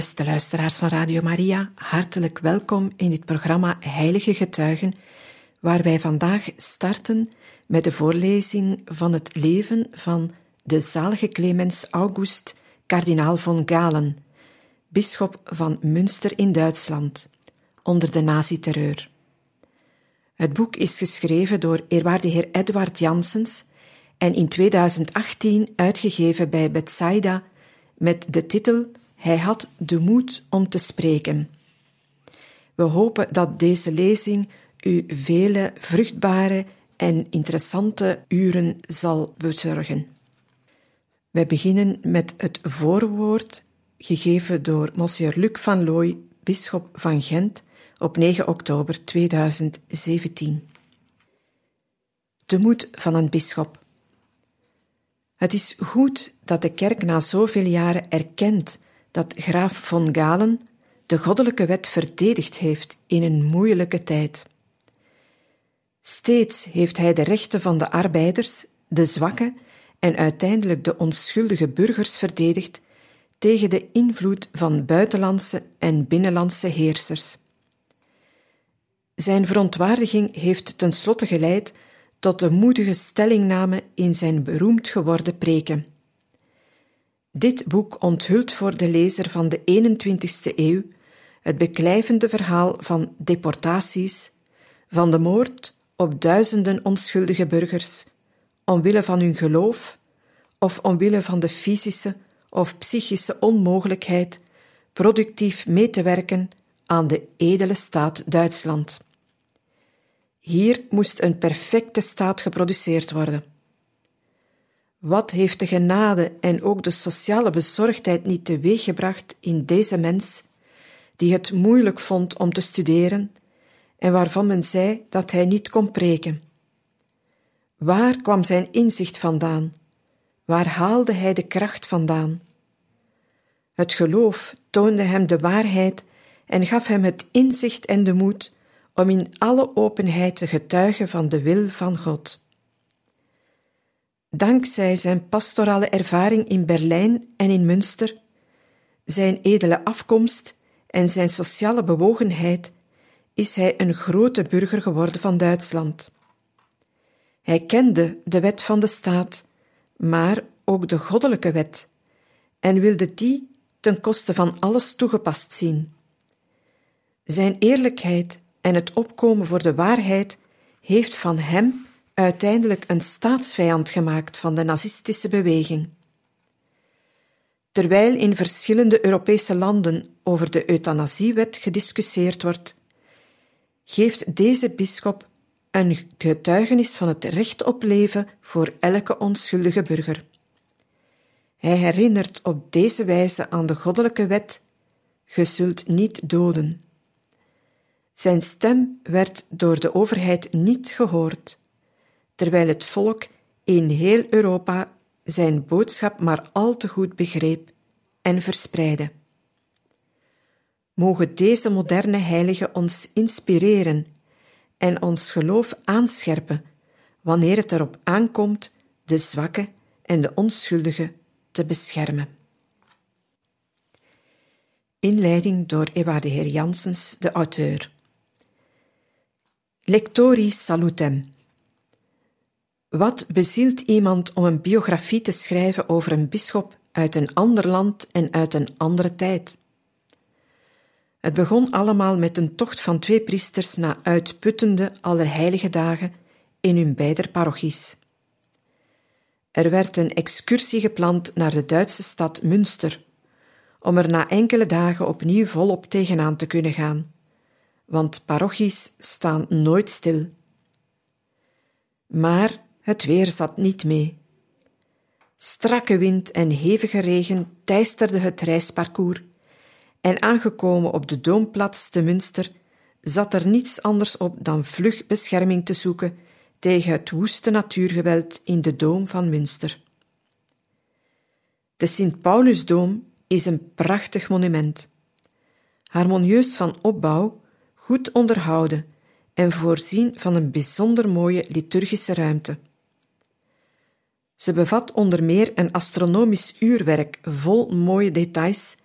Beste luisteraars van Radio Maria, hartelijk welkom in dit programma Heilige Getuigen, waar wij vandaag starten met de voorlezing van het leven van de zalige Clemens August, kardinaal von Galen, bisschop van Münster in Duitsland, onder de nazi-terreur. Het boek is geschreven door eerwaarde heer Edward Janssens en in 2018 uitgegeven bij Bethsaida met de titel hij had de moed om te spreken. We hopen dat deze lezing u vele vruchtbare en interessante uren zal bezorgen. Wij beginnen met het voorwoord gegeven door Monsieur Luc van Looy, bisschop van Gent, op 9 oktober 2017. De moed van een bisschop. Het is goed dat de kerk na zoveel jaren erkent dat graaf von Galen de goddelijke wet verdedigd heeft in een moeilijke tijd. Steeds heeft hij de rechten van de arbeiders, de zwakke en uiteindelijk de onschuldige burgers verdedigd tegen de invloed van buitenlandse en binnenlandse heersers. Zijn verontwaardiging heeft tenslotte geleid tot de moedige stellingname in zijn beroemd geworden preken. Dit boek onthult voor de lezer van de 21ste eeuw het beklijvende verhaal van deportaties, van de moord op duizenden onschuldige burgers, omwille van hun geloof of omwille van de fysische of psychische onmogelijkheid productief mee te werken aan de edele staat Duitsland. Hier moest een perfecte staat geproduceerd worden. Wat heeft de genade en ook de sociale bezorgdheid niet teweeggebracht in deze mens, die het moeilijk vond om te studeren en waarvan men zei dat hij niet kon preken? Waar kwam zijn inzicht vandaan? Waar haalde hij de kracht vandaan? Het geloof toonde hem de waarheid en gaf hem het inzicht en de moed om in alle openheid te getuigen van de wil van God. Dankzij zijn pastorale ervaring in Berlijn en in Münster, zijn edele afkomst en zijn sociale bewogenheid is hij een grote burger geworden van Duitsland. Hij kende de wet van de staat, maar ook de goddelijke wet, en wilde die ten koste van alles toegepast zien. Zijn eerlijkheid en het opkomen voor de waarheid heeft van hem uiteindelijk een staatsvijand gemaakt van de nazistische beweging. Terwijl in verschillende Europese landen over de euthanasiewet gediscussieerd wordt, geeft deze bisschop een getuigenis van het recht op leven voor elke onschuldige burger. Hij herinnert op deze wijze aan de goddelijke wet: ge zult niet doden. Zijn stem werd door de overheid niet gehoord terwijl het volk in heel Europa zijn boodschap maar al te goed begreep en verspreidde. Mogen deze moderne heilige ons inspireren en ons geloof aanscherpen wanneer het erop aankomt de zwakke en de onschuldige te beschermen. Inleiding door Ewa de Heer Janssens, de auteur. Lectori salutem. Wat bezielt iemand om een biografie te schrijven over een bisschop uit een ander land en uit een andere tijd? Het begon allemaal met een tocht van twee priesters naar uitputtende allerheilige dagen in hun beider parochies. Er werd een excursie gepland naar de Duitse stad Münster, om er na enkele dagen opnieuw volop tegenaan te kunnen gaan, want parochies staan nooit stil. Maar het weer zat niet mee. Strakke wind en hevige regen teisterden het reisparcours en aangekomen op de Doomplaats te Münster zat er niets anders op dan vlug bescherming te zoeken tegen het woeste natuurgeweld in de Doom van Münster. De Sint-Paulusdoom is een prachtig monument. Harmonieus van opbouw, goed onderhouden en voorzien van een bijzonder mooie liturgische ruimte. Ze bevat onder meer een astronomisch uurwerk vol mooie details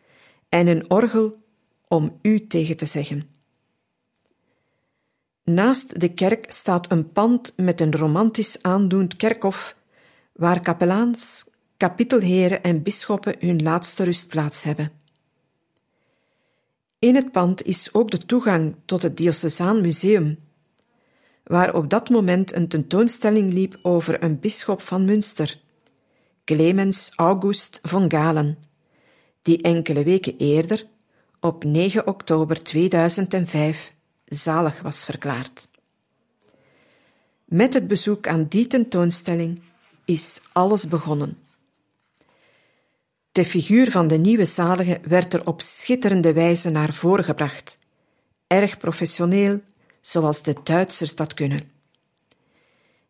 en een orgel om u tegen te zeggen. Naast de kerk staat een pand met een romantisch aandoend kerkhof, waar kapelaans, kapitelheren en bisschoppen hun laatste rustplaats hebben. In het pand is ook de toegang tot het Diocesaan Museum, waar op dat moment een tentoonstelling liep over een bisschop van Münster, Clemens August von Galen, die enkele weken eerder, op 9 oktober 2005, zalig was verklaard. Met het bezoek aan die tentoonstelling is alles begonnen. De figuur van de nieuwe zalige werd er op schitterende wijze naar voren gebracht, erg professioneel, zoals de Duitsers dat kunnen.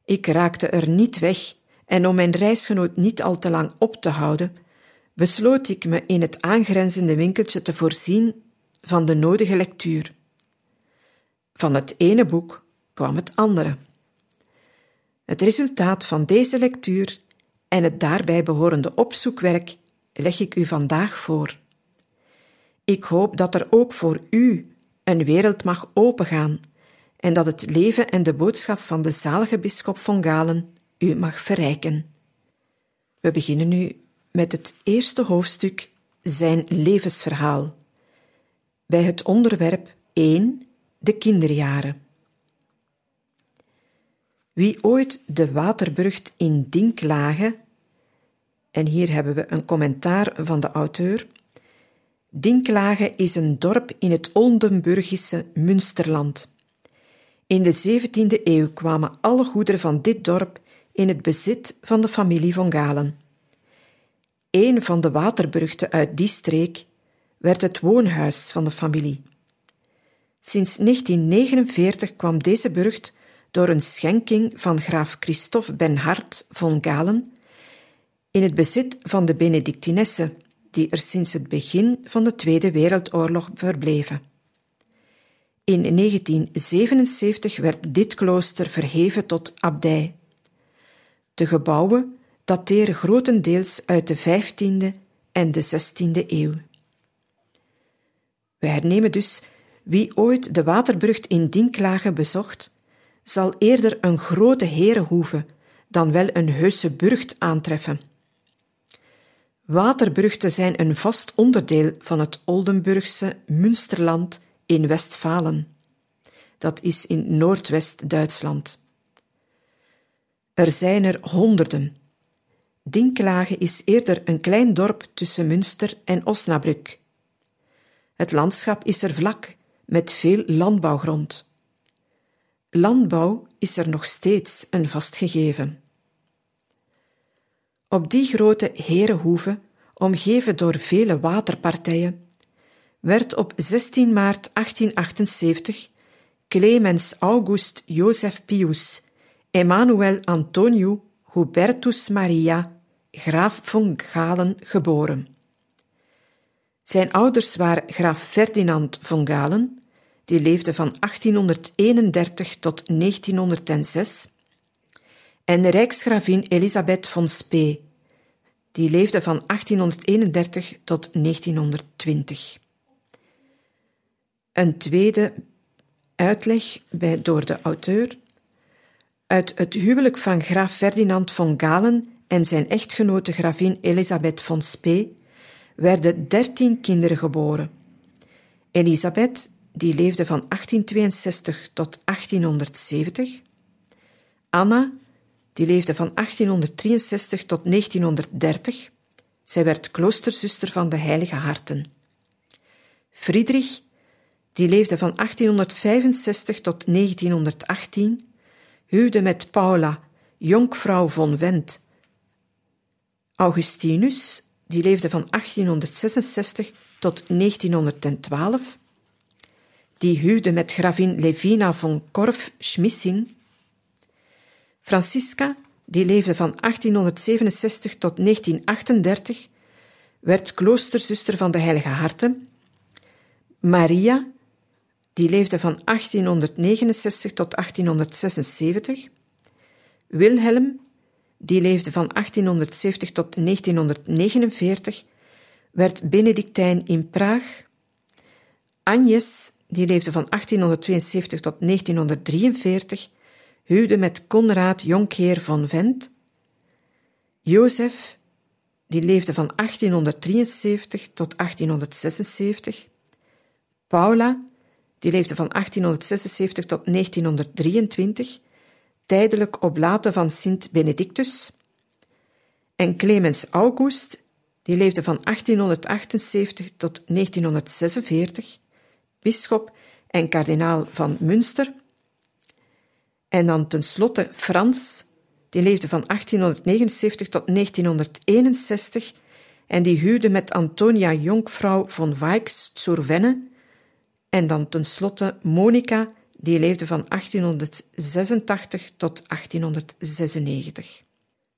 Ik raakte er niet weg en om mijn reisgenoot niet al te lang op te houden, besloot ik me in het aangrenzende winkeltje te voorzien van de nodige lectuur. Van het ene boek kwam het andere. Het resultaat van deze lectuur en het daarbij behorende opzoekwerk leg ik u vandaag voor. Ik hoop dat er ook voor u een wereld mag opengaan en dat het leven en de boodschap van de zalige bisschop von Galen u mag verrijken. We beginnen nu met het eerste hoofdstuk, zijn levensverhaal. Bij het onderwerp 1, de kinderjaren. Wie ooit de waterbrug in Dinklage, en hier hebben we een commentaar van de auteur. Dinklage is een dorp in het Oldenburgische Münsterland. In de 17e eeuw kwamen alle goederen van dit dorp in het bezit van de familie von Galen. Een van de waterbrugten uit die streek werd het woonhuis van de familie. Sinds 1949 kwam deze burcht door een schenking van graaf Christophe Benhart von Galen in het bezit van de Benedictinessen, die er sinds het begin van de Tweede Wereldoorlog verbleven. In 1977 werd dit klooster verheven tot abdij. De gebouwen dateren grotendeels uit de 15e en de 16e eeuw. We hernemen dus wie ooit de waterbrug in Dinklage bezocht, zal eerder een grote herenhoeve dan wel een heuse burcht aantreffen. Waterbrugten zijn een vast onderdeel van het Oldenburgse Münsterland in Westfalen. Dat is in Noordwest-Duitsland. Er zijn er honderden. Dinklage is eerder een klein dorp tussen Münster en Osnabrück. Het landschap is er vlak, met veel landbouwgrond. Landbouw is er nog steeds een vast gegeven. Op die grote herenhoeve, omgeven door vele waterpartijen, werd op 16 maart 1878 Clemens August Joseph Pius Emmanuel Antonio Hubertus Maria, graaf von Galen, geboren. Zijn ouders waren graaf Ferdinand von Galen, die leefde van 1831 tot 1906, en rijksgravin Elisabeth von Spee, die leefde van 1831 tot 1920. Een tweede uitleg bij, door de auteur. Uit het huwelijk van graaf Ferdinand von Galen en zijn echtgenote gravin Elisabeth von Spee werden dertien kinderen geboren. Elisabeth, die leefde van 1862 tot 1870. Anna, die leefde van 1863 tot 1930. Zij werd kloosterzuster van de Heilige Harten. Friedrich, die leefde van 1865 tot 1918, huwde met Paula, jonkvrouw von Wendt. Augustinus, die leefde van 1866 tot 1912, die huwde met gravin Levina von Korff-Schmissing. Francisca, die leefde van 1867 tot 1938, werd kloosterzuster van de Heilige Harten. Maria, die leefde van 1869 tot 1876. Wilhelm, die leefde van 1870 tot 1949, werd Benedictijn in Praag. Agnes, die leefde van 1872 tot 1943, huwde met Conrad Jonkheer van Vent. Jozef, die leefde van 1873 tot 1876. Paula, die leefde van 1876 tot 1923, tijdelijk oblate van Sint Benedictus. En Clemens August, die leefde van 1878 tot 1946, bisschop en kardinaal van Münster. En dan tenslotte Frans, die leefde van 1879 tot 1961 en die huwde met Antonia Jonkvrouw von Weix zur Wenne. En dan tenslotte Monica, die leefde van 1886 tot 1896.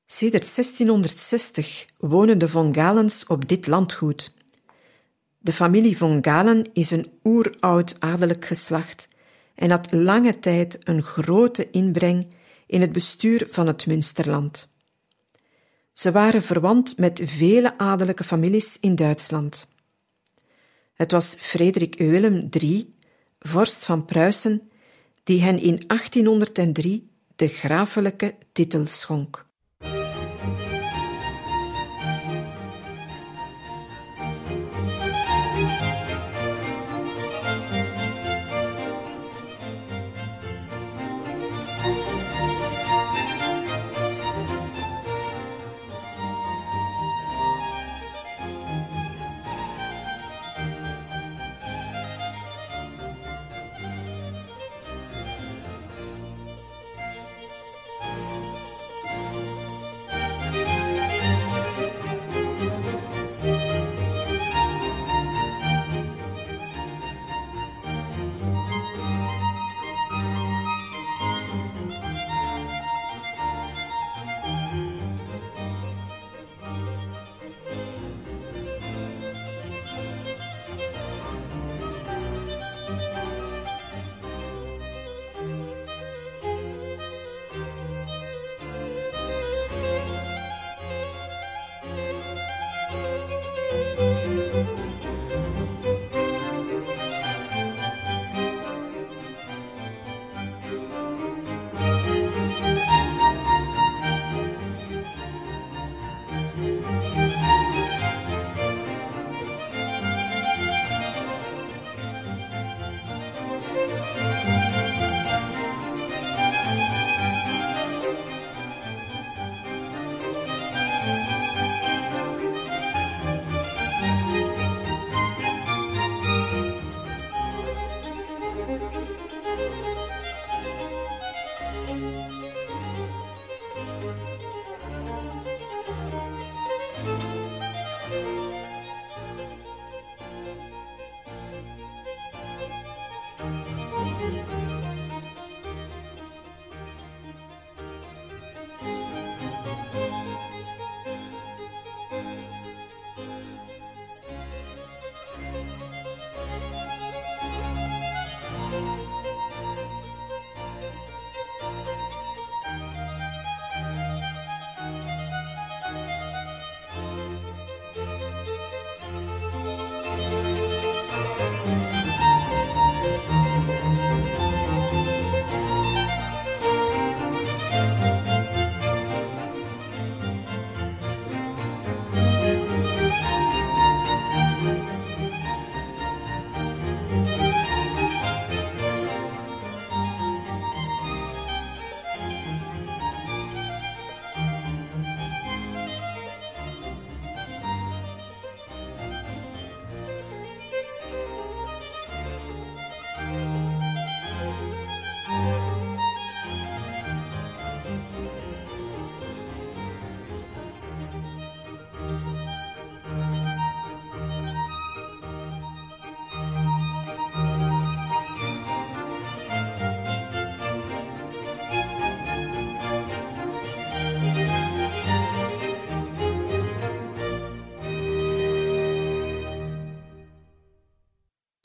Sedert 1660 wonen de Von Galens op dit landgoed. De familie Von Galen is een oeroud adellijk geslacht en had lange tijd een grote inbreng in het bestuur van het Münsterland. Ze waren verwant met vele adellijke families in Duitsland. Het was Frederik Willem III, vorst van Pruisen, die hen in 1803 de grafelijke titel schonk.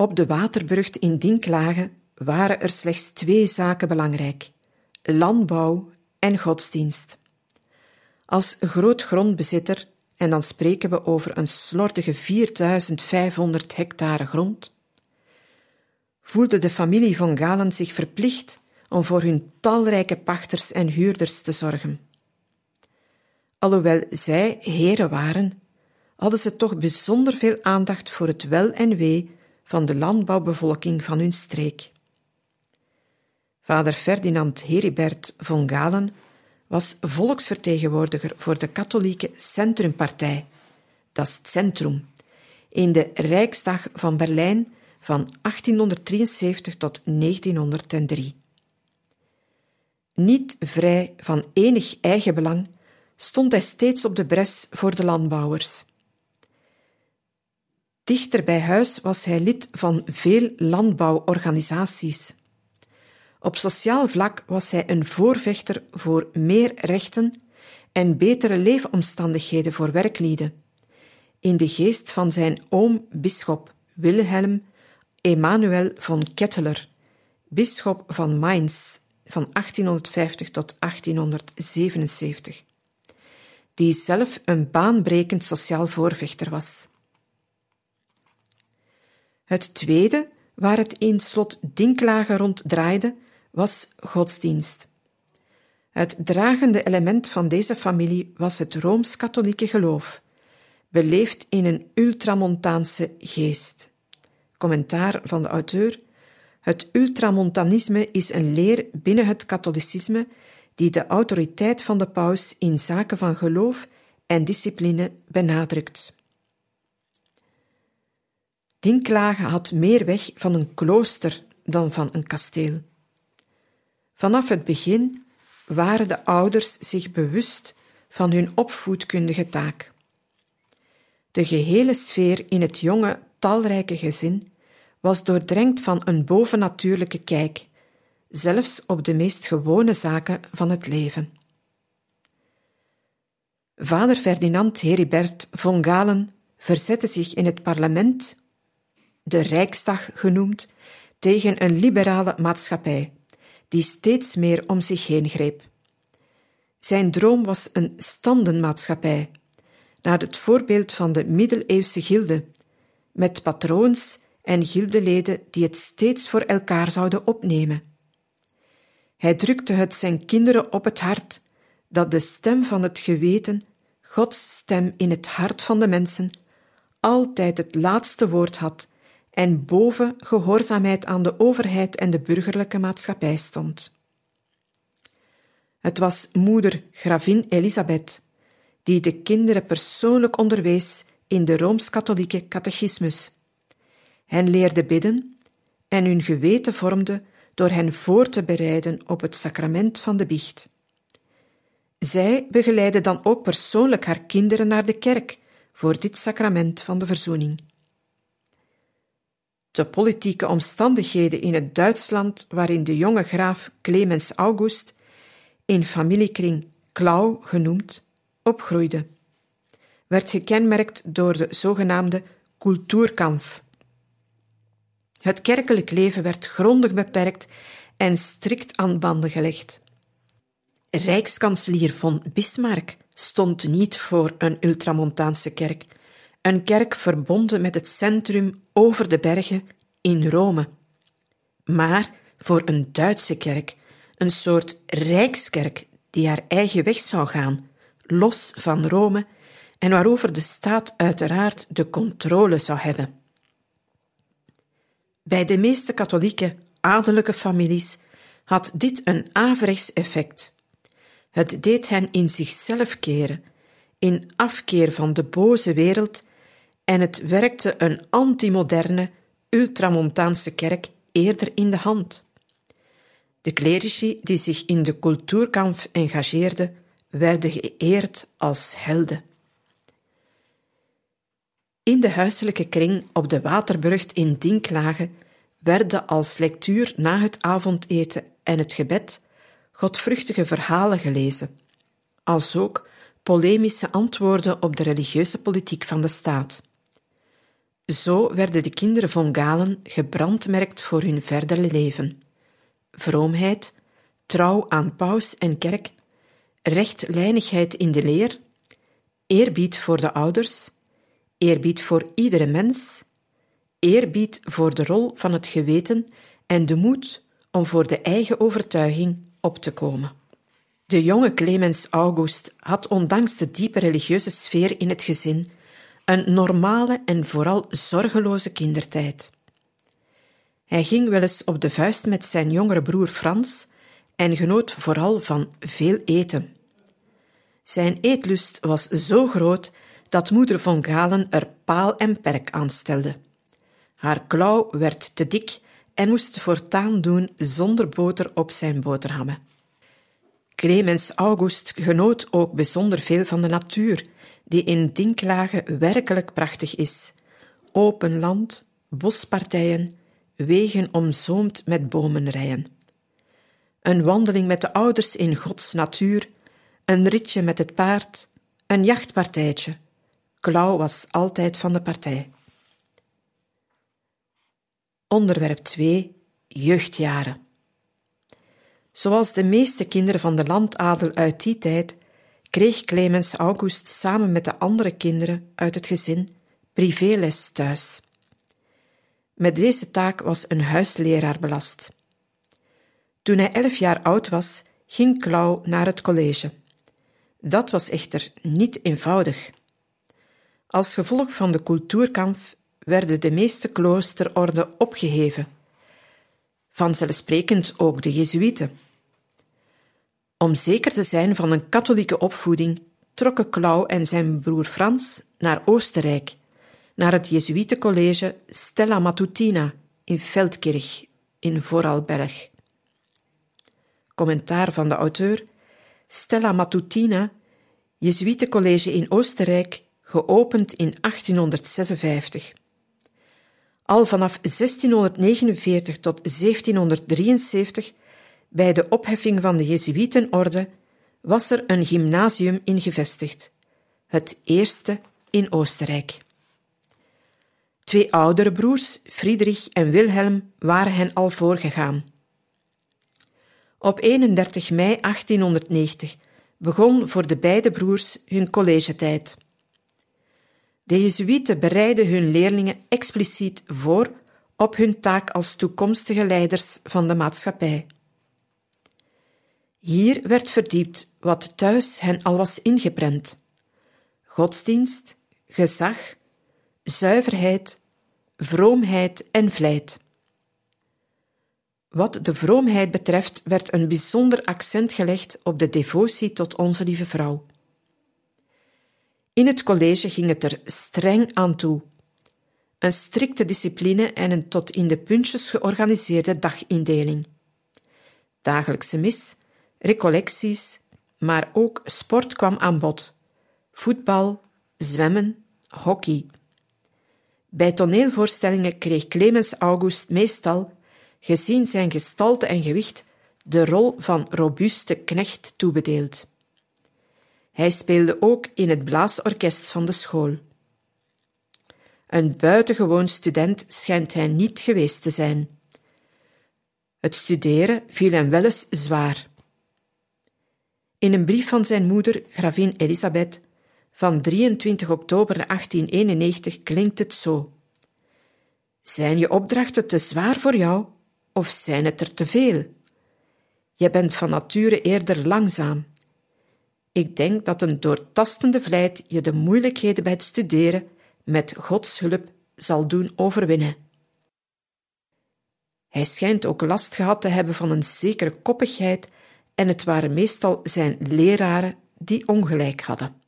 Op de waterbrug in Dinklage waren er slechts twee zaken belangrijk: landbouw en godsdienst. Als groot grondbezitter, en dan spreken we over een slordige 4500 hectare grond, voelde de familie von Galen zich verplicht om voor hun talrijke pachters en huurders te zorgen. Alhoewel zij heren waren, hadden ze toch bijzonder veel aandacht voor het wel en wee van de landbouwbevolking van hun streek. Vader Ferdinand Heribert von Galen was volksvertegenwoordiger voor de katholieke Centrumpartij, dat Centrum, in de Rijksdag van Berlijn van 1873 tot 1903. Niet vrij van enig eigenbelang stond hij steeds op de bres voor de landbouwers. Dichter bij huis was hij lid van veel landbouworganisaties. Op sociaal vlak was hij een voorvechter voor meer rechten en betere leefomstandigheden voor werklieden. In de geest van zijn oom bisschop Wilhelm Emanuel von Ketteler, bisschop van Mainz van 1850 tot 1877, die zelf een baanbrekend sociaal voorvechter was. Het tweede, waar het in slot Dinklage rond draaide, was godsdienst. Het dragende element van deze familie was het rooms-katholieke geloof, beleefd in een ultramontaanse geest. Commentaar van de auteur: Het ultramontanisme is een leer binnen het katholicisme die de autoriteit van de paus in zaken van geloof en discipline benadrukt. Dinklage had meer weg van een klooster dan van een kasteel. Vanaf het begin waren de ouders zich bewust van hun opvoedkundige taak. De gehele sfeer in het jonge, talrijke gezin was doordrenkt van een bovennatuurlijke kijk, zelfs op de meest gewone zaken van het leven. Vader Ferdinand Heribert von Galen verzette zich in het parlement, de Rijksdag genoemd, tegen een liberale maatschappij die steeds meer om zich heen greep. Zijn droom was een standenmaatschappij, naar het voorbeeld van de middeleeuwse gilde, met patroons en gildeleden die het steeds voor elkaar zouden opnemen. Hij drukte het zijn kinderen op het hart dat de stem van het geweten, Gods stem in het hart van de mensen, altijd het laatste woord had en boven gehoorzaamheid aan de overheid en de burgerlijke maatschappij stond. Het was moeder gravin Elisabeth die de kinderen persoonlijk onderwees in de rooms-katholieke catechismus, hen leerde bidden en hun geweten vormde door hen voor te bereiden op het sacrament van de biecht. Zij begeleidde dan ook persoonlijk haar kinderen naar de kerk voor dit sacrament van de verzoening. De politieke omstandigheden in het Duitsland waarin de jonge graaf Clemens August, in familiekring Klau genoemd, opgroeide, werd gekenmerkt door de zogenaamde Kulturkampf. Het kerkelijk leven werd grondig beperkt en strikt aan banden gelegd. Rijkskanselier von Bismarck stond niet voor een ultramontaanse kerk, een kerk verbonden met het centrum over de bergen in Rome, maar voor een Duitse kerk, een soort rijkskerk die haar eigen weg zou gaan, los van Rome en waarover de staat uiteraard de controle zou hebben. Bij de meeste katholieke adellijke families had dit een averechts effect. Het deed hen in zichzelf keren, in afkeer van de boze wereld en het werkte een antimoderne, ultramontaanse kerk eerder in de hand. De clerici die zich in de cultuurkamp engageerden, werden geëerd als helden. In de huiselijke kring op de Waterbrug in Dinklage werden als lectuur na het avondeten en het gebed godvruchtige verhalen gelezen, als ook polemische antwoorden op de religieuze politiek van de staat. Zo werden de kinderen von Galen gebrandmerkt voor hun verdere leven. Vroomheid, trouw aan paus en kerk, rechtlijnigheid in de leer, eerbied voor de ouders, eerbied voor iedere mens, eerbied voor de rol van het geweten en de moed om voor de eigen overtuiging op te komen. De jonge Clemens August had ondanks de diepe religieuze sfeer in het gezin een normale en vooral zorgeloze kindertijd. Hij ging wel eens op de vuist met zijn jongere broer Frans en genoot vooral van veel eten. Zijn eetlust was zo groot dat moeder von Galen er paal en perk aan stelde. Haar klauw werd te dik en moest voortaan doen zonder boter op zijn boterhammen. Clemens August genoot ook bijzonder veel van de natuur, die in Dinklage werkelijk prachtig is. Open land, bospartijen, wegen omzoomd met bomenrijen. Een wandeling met de ouders in Gods natuur, een ritje met het paard, een jachtpartijtje. Klauw was altijd van de partij. Onderwerp 2. Jeugdjaren. Zoals de meeste kinderen van de landadel uit die tijd, kreeg Clemens August samen met de andere kinderen uit het gezin privéles thuis. Met deze taak was een huisleraar belast. Toen hij elf jaar oud was, ging Klauw naar het college. Dat was echter niet eenvoudig. Als gevolg van de cultuurkamp werden de meeste kloosterorden opgeheven. Vanzelfsprekend ook de Jezuïeten. Om zeker te zijn van een katholieke opvoeding trokken Klauw en zijn broer Frans naar Oostenrijk, naar het Jezuïetencollege Stella Matutina in Veldkirch in Vorarlberg. Commentaar van de auteur Stella Matutina, Jezuïetencollege in Oostenrijk, geopend in 1856. Al vanaf 1649 tot 1773, bij de opheffing van de Jezuïetenorde, was er een gymnasium ingevestigd, het eerste in Oostenrijk. Twee oudere broers, Friedrich en Wilhelm, waren hen al voorgegaan. Op 31 mei 1890 begon voor de beide broers hun collegetijd. De Jezuïeten bereiden hun leerlingen expliciet voor op hun taak als toekomstige leiders van de maatschappij. Hier werd verdiept wat thuis hen al was ingeprent: godsdienst, gezag, zuiverheid, vroomheid en vlijt. Wat de vroomheid betreft werd een bijzonder accent gelegd op de devotie tot Onze Lieve Vrouw. In het college ging het er streng aan toe. Een strikte discipline en een tot in de puntjes georganiseerde dagindeling. Dagelijkse mis, recollecties, maar ook sport kwam aan bod. Voetbal, zwemmen, hockey. Bij toneelvoorstellingen kreeg Clemens August meestal, gezien zijn gestalte en gewicht, de rol van robuuste knecht toebedeeld. Hij speelde ook in het blaasorkest van de school. Een buitengewoon student schijnt hij niet geweest te zijn. Het studeren viel hem wel eens zwaar. In een brief van zijn moeder, gravin Elisabeth, van 23 oktober 1891 klinkt het zo: Zijn je opdrachten te zwaar voor jou, of zijn het er te veel? Je bent van nature eerder langzaam ik denk dat een doortastende vlijt je de moeilijkheden bij het studeren met Gods hulp zal doen overwinnen. Hij schijnt ook last gehad te hebben van een zekere koppigheid en het waren meestal zijn leraren die ongelijk hadden.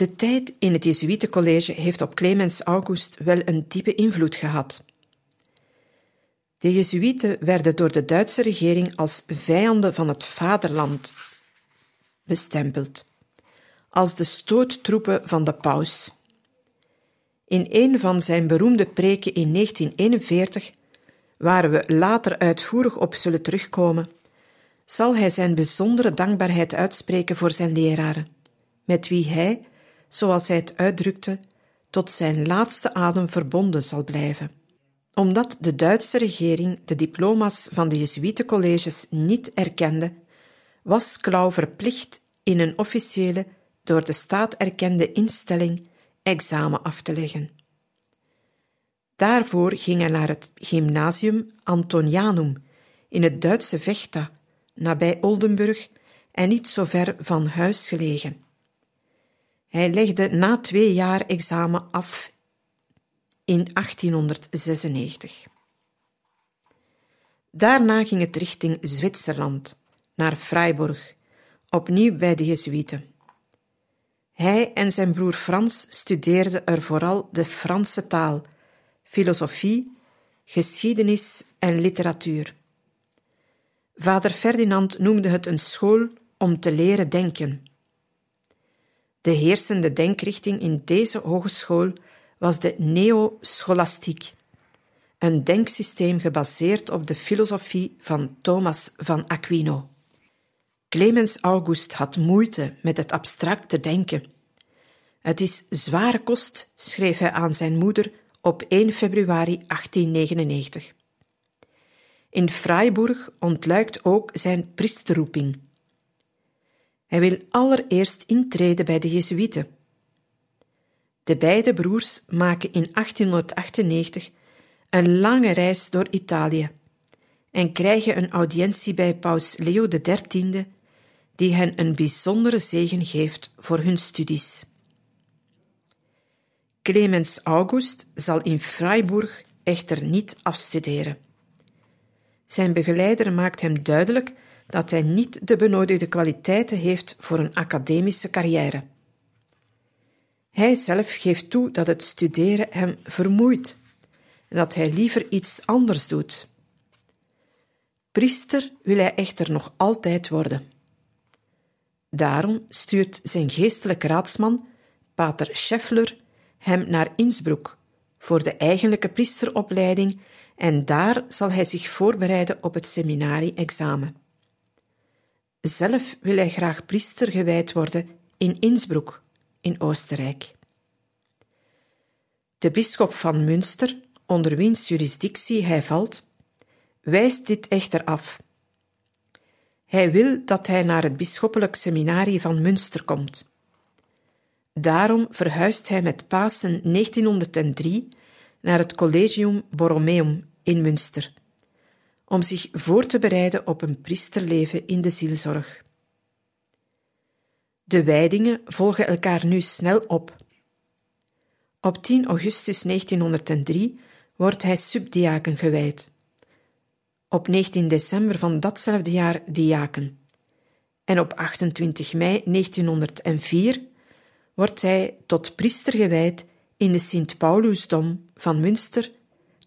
De tijd in het Jesuitencollege heeft op Clemens August wel een diepe invloed gehad. De Jesuiten werden door de Duitse regering als vijanden van het vaderland bestempeld, als de stoottroepen van de paus. In een van zijn beroemde preken in 1941, waar we later uitvoerig op zullen terugkomen, zal hij zijn bijzondere dankbaarheid uitspreken voor zijn leraren, met wie hij, zoals hij het uitdrukte, tot zijn laatste adem verbonden zal blijven. Omdat de Duitse regering de diploma's van de Jesuitencolleges niet erkende, was Klauw verplicht in een officiële, door de staat erkende instelling examen af te leggen. Daarvoor ging hij naar het Gymnasium Antonianum in het Duitse Vechta, nabij Oldenburg en niet zo ver van huis gelegen. Hij legde na twee jaar examen af in 1896. Daarna ging het richting Zwitserland, naar Freiburg, opnieuw bij de Jesuiten. Hij en zijn broer Frans studeerden er vooral de Franse taal, filosofie, geschiedenis en literatuur. Vader Ferdinand noemde het een school om te leren denken. De heersende denkrichting in deze hogeschool was de neoscholastiek, een denksysteem gebaseerd op de filosofie van Thomas van Aquino. Clemens August had moeite met het abstracte denken. Het is zware kost, schreef hij aan zijn moeder op 1 februari 1899. In Freiburg ontluikt ook zijn priesterroeping. Hij wil allereerst intreden bij de Jesuiten. De beide broers maken in 1898 een lange reis door Italië en krijgen een audiëntie bij paus Leo XIII die hen een bijzondere zegen geeft voor hun studies. Clemens August zal in Freiburg echter niet afstuderen. Zijn begeleider maakt hem duidelijk dat hij niet de benodigde kwaliteiten heeft voor een academische carrière. Hij zelf geeft toe dat het studeren hem vermoeit en dat hij liever iets anders doet. Priester wil hij echter nog altijd worden. Daarom stuurt zijn geestelijke raadsman, pater Scheffler, hem naar Innsbruck voor de eigenlijke priesteropleiding en daar zal hij zich voorbereiden op het seminarie-examen. Zelf wil hij graag priester gewijd worden in Innsbruck, in Oostenrijk. De bisschop van Münster, onder wiens jurisdictie hij valt, wijst dit echter af hij wil dat hij naar het bisschoppelijk seminarie van Münster komt. Daarom verhuist hij met Pasen 1903 naar het Collegium Borromeum in Münster, om zich voor te bereiden op een priesterleven in de zielzorg. De wijdingen volgen elkaar nu snel op. Op 10 augustus 1903 wordt hij subdiaken gewijd op 19 december van datzelfde jaar diaken. En op 28 mei 1904 wordt hij tot priester gewijd in de Sint-Paulusdom van Münster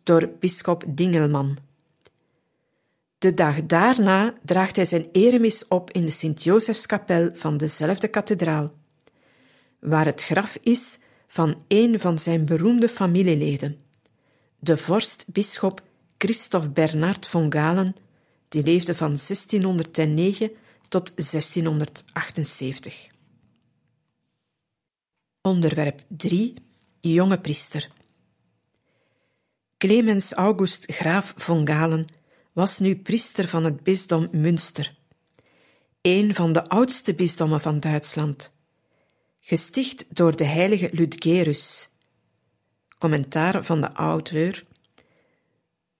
door bisschop Dingelman. De dag daarna draagt hij zijn eremis op in de Sint-Josefskapel van dezelfde kathedraal, waar het graf is van een van zijn beroemde familieleden, de vorst-bisschop Christophe Bernard von Galen, die leefde van 1609 tot 1678. Onderwerp 3. Jonge priester. Clemens August Graaf von Galen was nu priester van het bisdom Münster, een van de oudste bisdommen van Duitsland, gesticht door de heilige Ludgerus. Commentaar van de auteur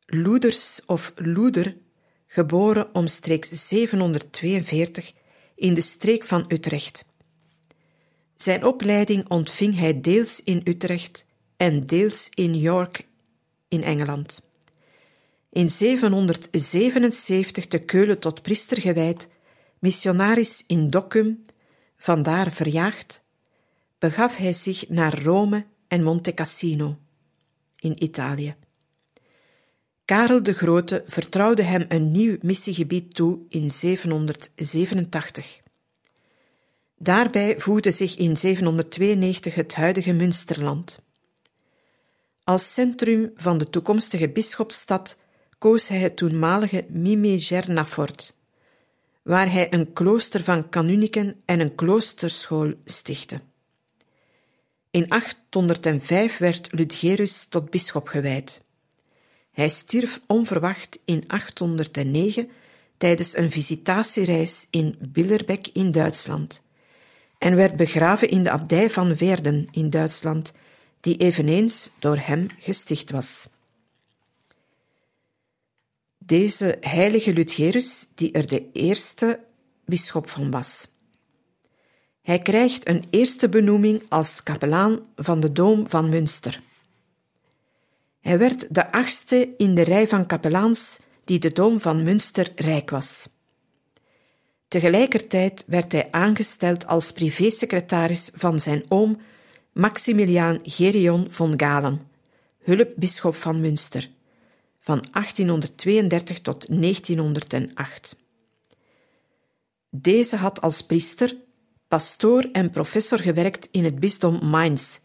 Loeders of Loeder, geboren omstreeks 742 in de streek van Utrecht. Zijn opleiding ontving hij deels in Utrecht en deels in York in Engeland. In 777 te Keulen tot priester gewijd, missionaris in Dokkum, vandaar verjaagd, begaf hij zich naar Rome en Monte Cassino in Italië. Karel de Grote vertrouwde hem een nieuw missiegebied toe in 787. Daarbij voegde zich in 792 het huidige Münsterland. Als centrum van de toekomstige bisschopstad koos hij het toenmalige Mimegernafort, waar hij een klooster van kanuniken en een kloosterschool stichtte. In 805 werd Ludgerus tot bisschop gewijd. Hij stierf onverwacht in 809 tijdens een visitatiereis in Billerbeck in Duitsland en werd begraven in de abdij van Werden in Duitsland, die eveneens door hem gesticht was. Deze heilige Ludgerus, die er de eerste bisschop van was. Hij krijgt een eerste benoeming als kapelaan van de Doom van Münster. Hij werd de achtste in de rij van kapelaans die de Doom van Münster rijk was. Tegelijkertijd werd hij aangesteld als privésecretaris van zijn oom Maximiliaan Gerion von Galen, hulpbisschop van Münster, van 1832 tot 1908. Deze had als priester, pastoor en professor gewerkt in het bisdom Mainz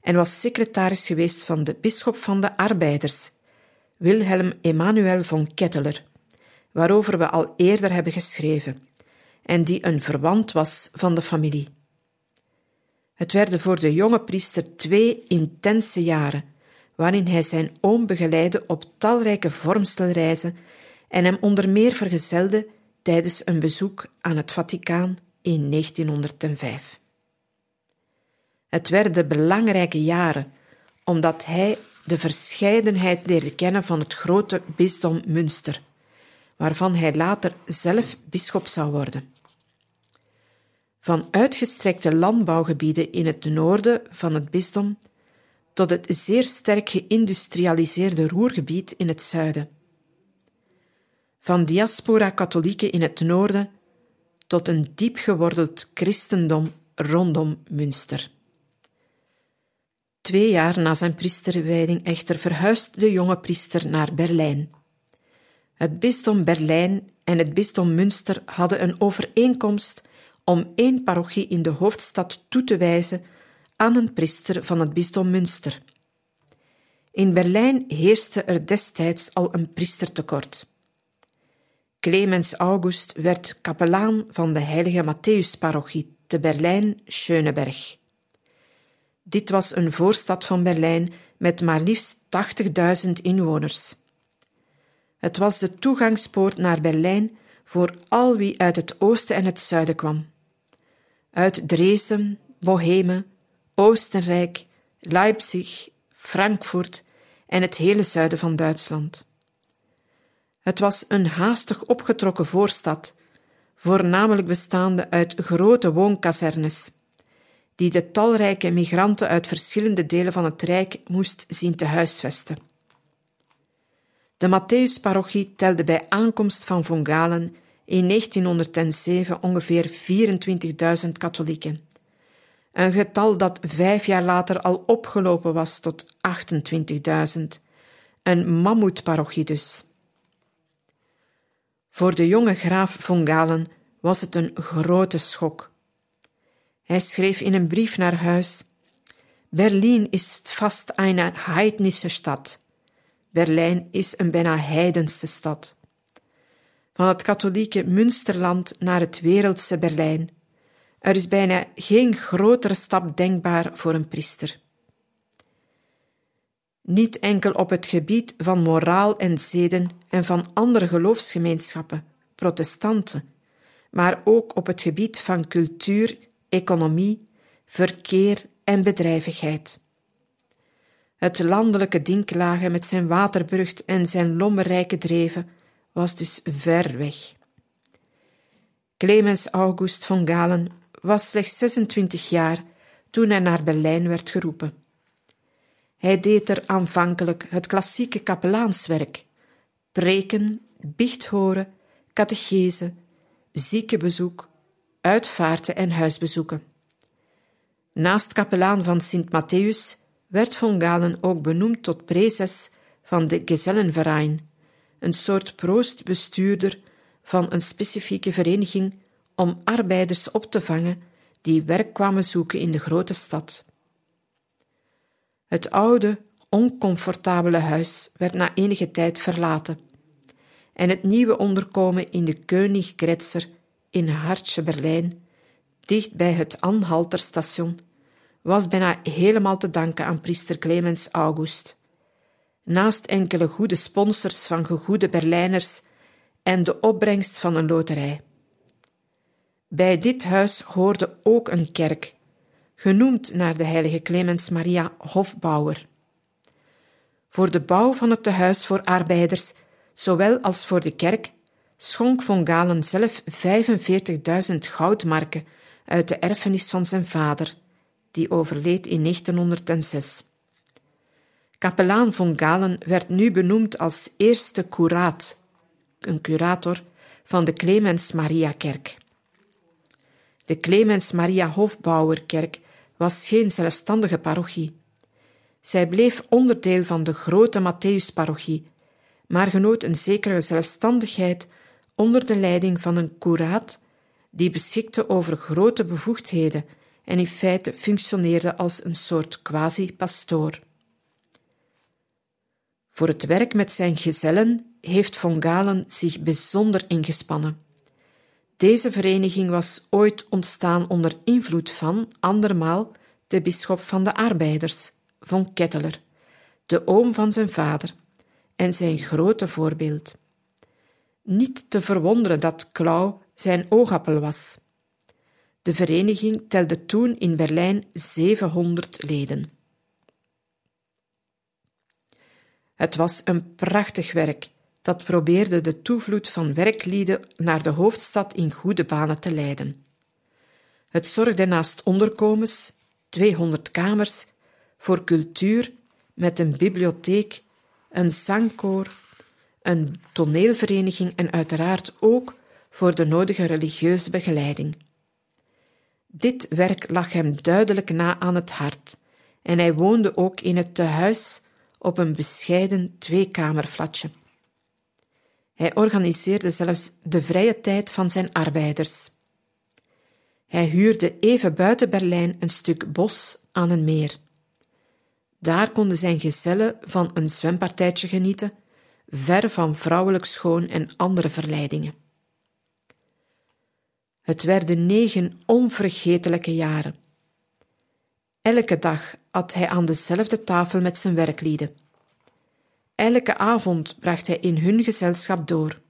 en was secretaris geweest van de bisschop van de arbeiders, Wilhelm Emanuel von Ketteler, waarover we al eerder hebben geschreven, en die een verwant was van de familie. Het werden voor de jonge priester twee intense jaren, waarin hij zijn oom begeleidde op talrijke vormstelreizen en hem onder meer vergezelde tijdens een bezoek aan het Vaticaan in 1905. Het werden belangrijke jaren, omdat hij de verscheidenheid leerde kennen van het grote bisdom Münster, waarvan hij later zelf bisschop zou worden. Van uitgestrekte landbouwgebieden in het noorden van het bisdom tot het zeer sterk geïndustrialiseerde Roergebied in het zuiden. Van diaspora-katholieken in het noorden tot een diep gewordeld christendom rondom Münster. Twee jaar na zijn priesterwijding echter verhuist de jonge priester naar Berlijn. Het bisdom Berlijn en het bisdom Münster hadden een overeenkomst om één parochie in de hoofdstad toe te wijzen aan een priester van het bisdom Münster. In Berlijn heerste er destijds al een priestertekort. Clemens August werd kapelaan van de heilige Matthäusparochie te Berlijn-Schöneberg. Dit was een voorstad van Berlijn met maar liefst 80.000 inwoners. Het was de toegangspoort naar Berlijn voor al wie uit het oosten en het zuiden kwam. Uit Dresden, Bohemen, Oostenrijk, Leipzig, Frankfurt en het hele zuiden van Duitsland. Het was een haastig opgetrokken voorstad, voornamelijk bestaande uit grote woonkazernes die de talrijke migranten uit verschillende delen van het Rijk moest zien te huisvesten. De Matthäusparochie telde bij aankomst van Von Galen in 1907 ongeveer 24.000 katholieken. Een getal dat vijf jaar later al opgelopen was tot 28.000. Een mammoetparochie dus. Voor de jonge graaf von Galen was het een grote schok. Hij schreef in een brief naar huis: Berlin is vast een heidnische stad. Berlijn is een bijna heidense stad. Van het katholieke Münsterland naar het wereldse Berlijn. Er is bijna geen grotere stap denkbaar voor een priester. Niet enkel op het gebied van moraal en zeden en van andere geloofsgemeenschappen, protestanten, maar ook op het gebied van cultuur economie, verkeer en bedrijvigheid. Het landelijke Dinklage met zijn waterbrug en zijn lommerrijke dreven was dus ver weg. Clemens August von Galen was slechts 26 jaar toen hij naar Berlijn werd geroepen. Hij deed er aanvankelijk het klassieke kapelaanswerk: preken, biecht horen, catechese, ziekenbezoek, uitvaarten en huisbezoeken. Naast kapelaan van Sint Matthäus werd von Galen ook benoemd tot prezes van de Gezellenverein, een soort proostbestuurder van een specifieke vereniging om arbeiders op te vangen die werk kwamen zoeken in de grote stad. Het oude, oncomfortabele huis werd na enige tijd verlaten en het nieuwe onderkomen in de Königgrätzer in Hartje Berlijn, dicht bij het Anhalterstation, was bijna helemaal te danken aan priester Clemens August. Naast enkele goede sponsors van gegoede Berlijners en de opbrengst van een loterij. Bij dit huis hoorde ook een kerk, genoemd naar de heilige Clemens Maria Hofbouwer. Voor de bouw van het tehuis voor arbeiders, zowel als voor de kerk, schonk von Galen zelf 45.000 goudmarken uit de erfenis van zijn vader, die overleed in 1906. Kapelaan von Galen werd nu benoemd als eerste curaat, een curator van de Clemens Maria Kerk. De Clemens Maria Hofbouwerkerk was geen zelfstandige parochie. Zij bleef onderdeel van de grote Matthäusparochie, maar genoot een zekere zelfstandigheid onder de leiding van een curaat die beschikte over grote bevoegdheden en in feite functioneerde als een soort quasi-pastoor. Voor het werk met zijn gezellen heeft von Galen zich bijzonder ingespannen. Deze vereniging was ooit ontstaan onder invloed van, andermaal, de bisschop van de arbeiders, von Ketteler, de oom van zijn vader, en zijn grote voorbeeld. Niet te verwonderen dat Klauw zijn oogappel was. De vereniging telde toen in Berlijn 700 leden. Het was een prachtig werk dat probeerde de toevloed van werklieden naar de hoofdstad in goede banen te leiden. Het zorgde naast onderkomens, 200 kamers, voor cultuur met een bibliotheek, een zangkoor, een toneelvereniging en uiteraard ook voor de nodige religieuze begeleiding. Dit werk lag hem duidelijk na aan het hart en hij woonde ook in het tehuis op een bescheiden tweekamerflatje. Hij organiseerde zelfs de vrije tijd van zijn arbeiders. Hij huurde even buiten Berlijn een stuk bos aan een meer. Daar konden zijn gezellen van een zwempartijtje genieten, ver van vrouwelijk schoon en andere verleidingen. Het werden negen onvergetelijke jaren. Elke dag at hij aan dezelfde tafel met zijn werklieden. Elke avond bracht hij in hun gezelschap door.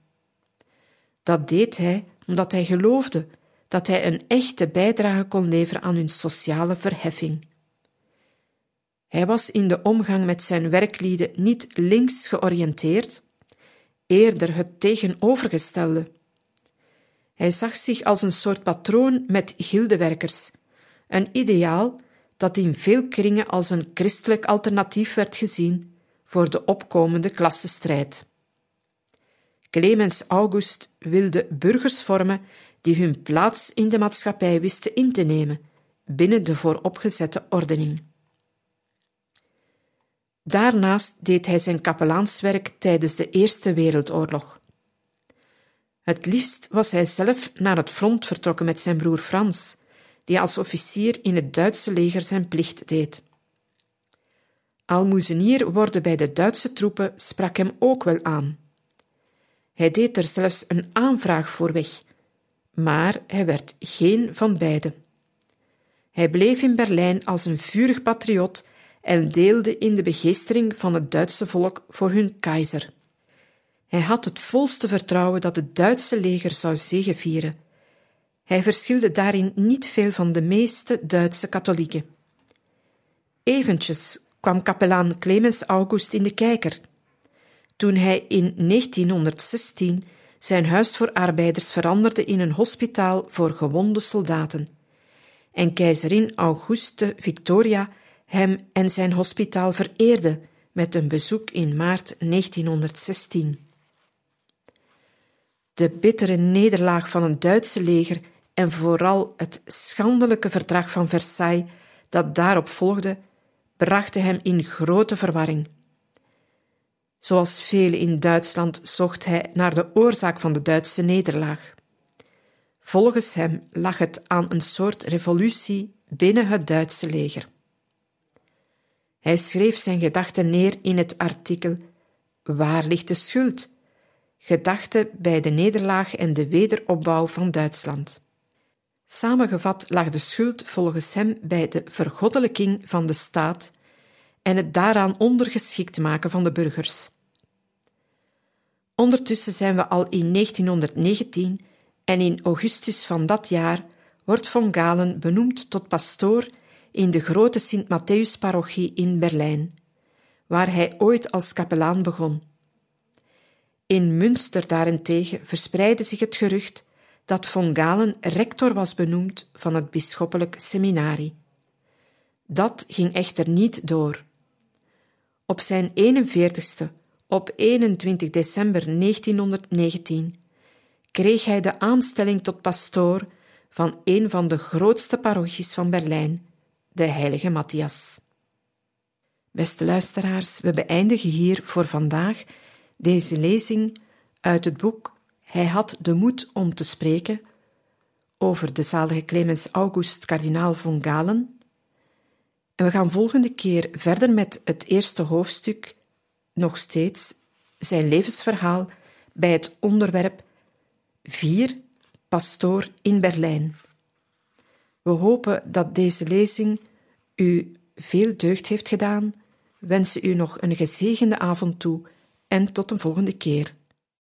Dat deed hij omdat hij geloofde dat hij een echte bijdrage kon leveren aan hun sociale verheffing. Hij was in de omgang met zijn werklieden niet links georiënteerd, eerder het tegenovergestelde. Hij zag zich als een soort patroon met gildewerkers, een ideaal dat in veel kringen als een christelijk alternatief werd gezien voor de opkomende klassenstrijd. Clemens August wilde burgers vormen die hun plaats in de maatschappij wisten in te nemen binnen de vooropgezette ordening. Daarnaast deed hij zijn kapelaanswerk tijdens de Eerste Wereldoorlog. Het liefst was hij zelf naar het front vertrokken met zijn broer Frans, die als officier in het Duitse leger zijn plicht deed. Almoezenier worden bij de Duitse troepen sprak hem ook wel aan. Hij deed er zelfs een aanvraag voor weg, maar hij werd geen van beiden. Hij bleef in Berlijn als een vurig patriot en deelde in de begeestering van het Duitse volk voor hun keizer. Hij had het volste vertrouwen dat het Duitse leger zou zegevieren. Hij verschilde daarin niet veel van de meeste Duitse katholieken. Eventjes kwam kapelaan Clemens August in de kijker. Toen hij in 1916 zijn huis voor arbeiders veranderde in een hospitaal voor gewonde soldaten. En keizerin Auguste Victoria hem en zijn hospitaal vereerde met een bezoek in maart 1916. De bittere nederlaag van een Duitse leger en vooral het schandelijke verdrag van Versailles dat daarop volgde, brachten hem in grote verwarring. Zoals velen in Duitsland zocht hij naar de oorzaak van de Duitse nederlaag. Volgens hem lag het aan een soort revolutie binnen het Duitse leger. Hij schreef zijn gedachten neer in het artikel Waar ligt de schuld? Gedachten bij de nederlaag en de wederopbouw van Duitsland. Samengevat lag de schuld volgens hem bij de vergoddelijking van de staat en het daaraan ondergeschikt maken van de burgers. Ondertussen zijn we al in 1919 en in augustus van dat jaar wordt von Galen benoemd tot pastoor in de grote Sint-Matthäus-parochie in Berlijn, waar hij ooit als kapelaan begon. In Münster daarentegen verspreidde zich het gerucht dat von Galen rector was benoemd van het bisschoppelijk seminarie. Dat ging echter niet door. Op zijn 41ste, op 21 december 1919, kreeg hij de aanstelling tot pastoor van een van de grootste parochies van Berlijn, de heilige Matthias. Beste luisteraars, we beëindigen hier voor vandaag deze lezing uit het boek Hij had de moed om te spreken over de zalige Clemens August kardinaal von Galen. En we gaan volgende keer verder met het eerste hoofdstuk, nog steeds zijn levensverhaal bij het onderwerp 4 Pastoor in Berlijn. We hopen dat deze lezing u veel deugd heeft gedaan, wensen u nog een gezegende avond toe en tot een volgende keer.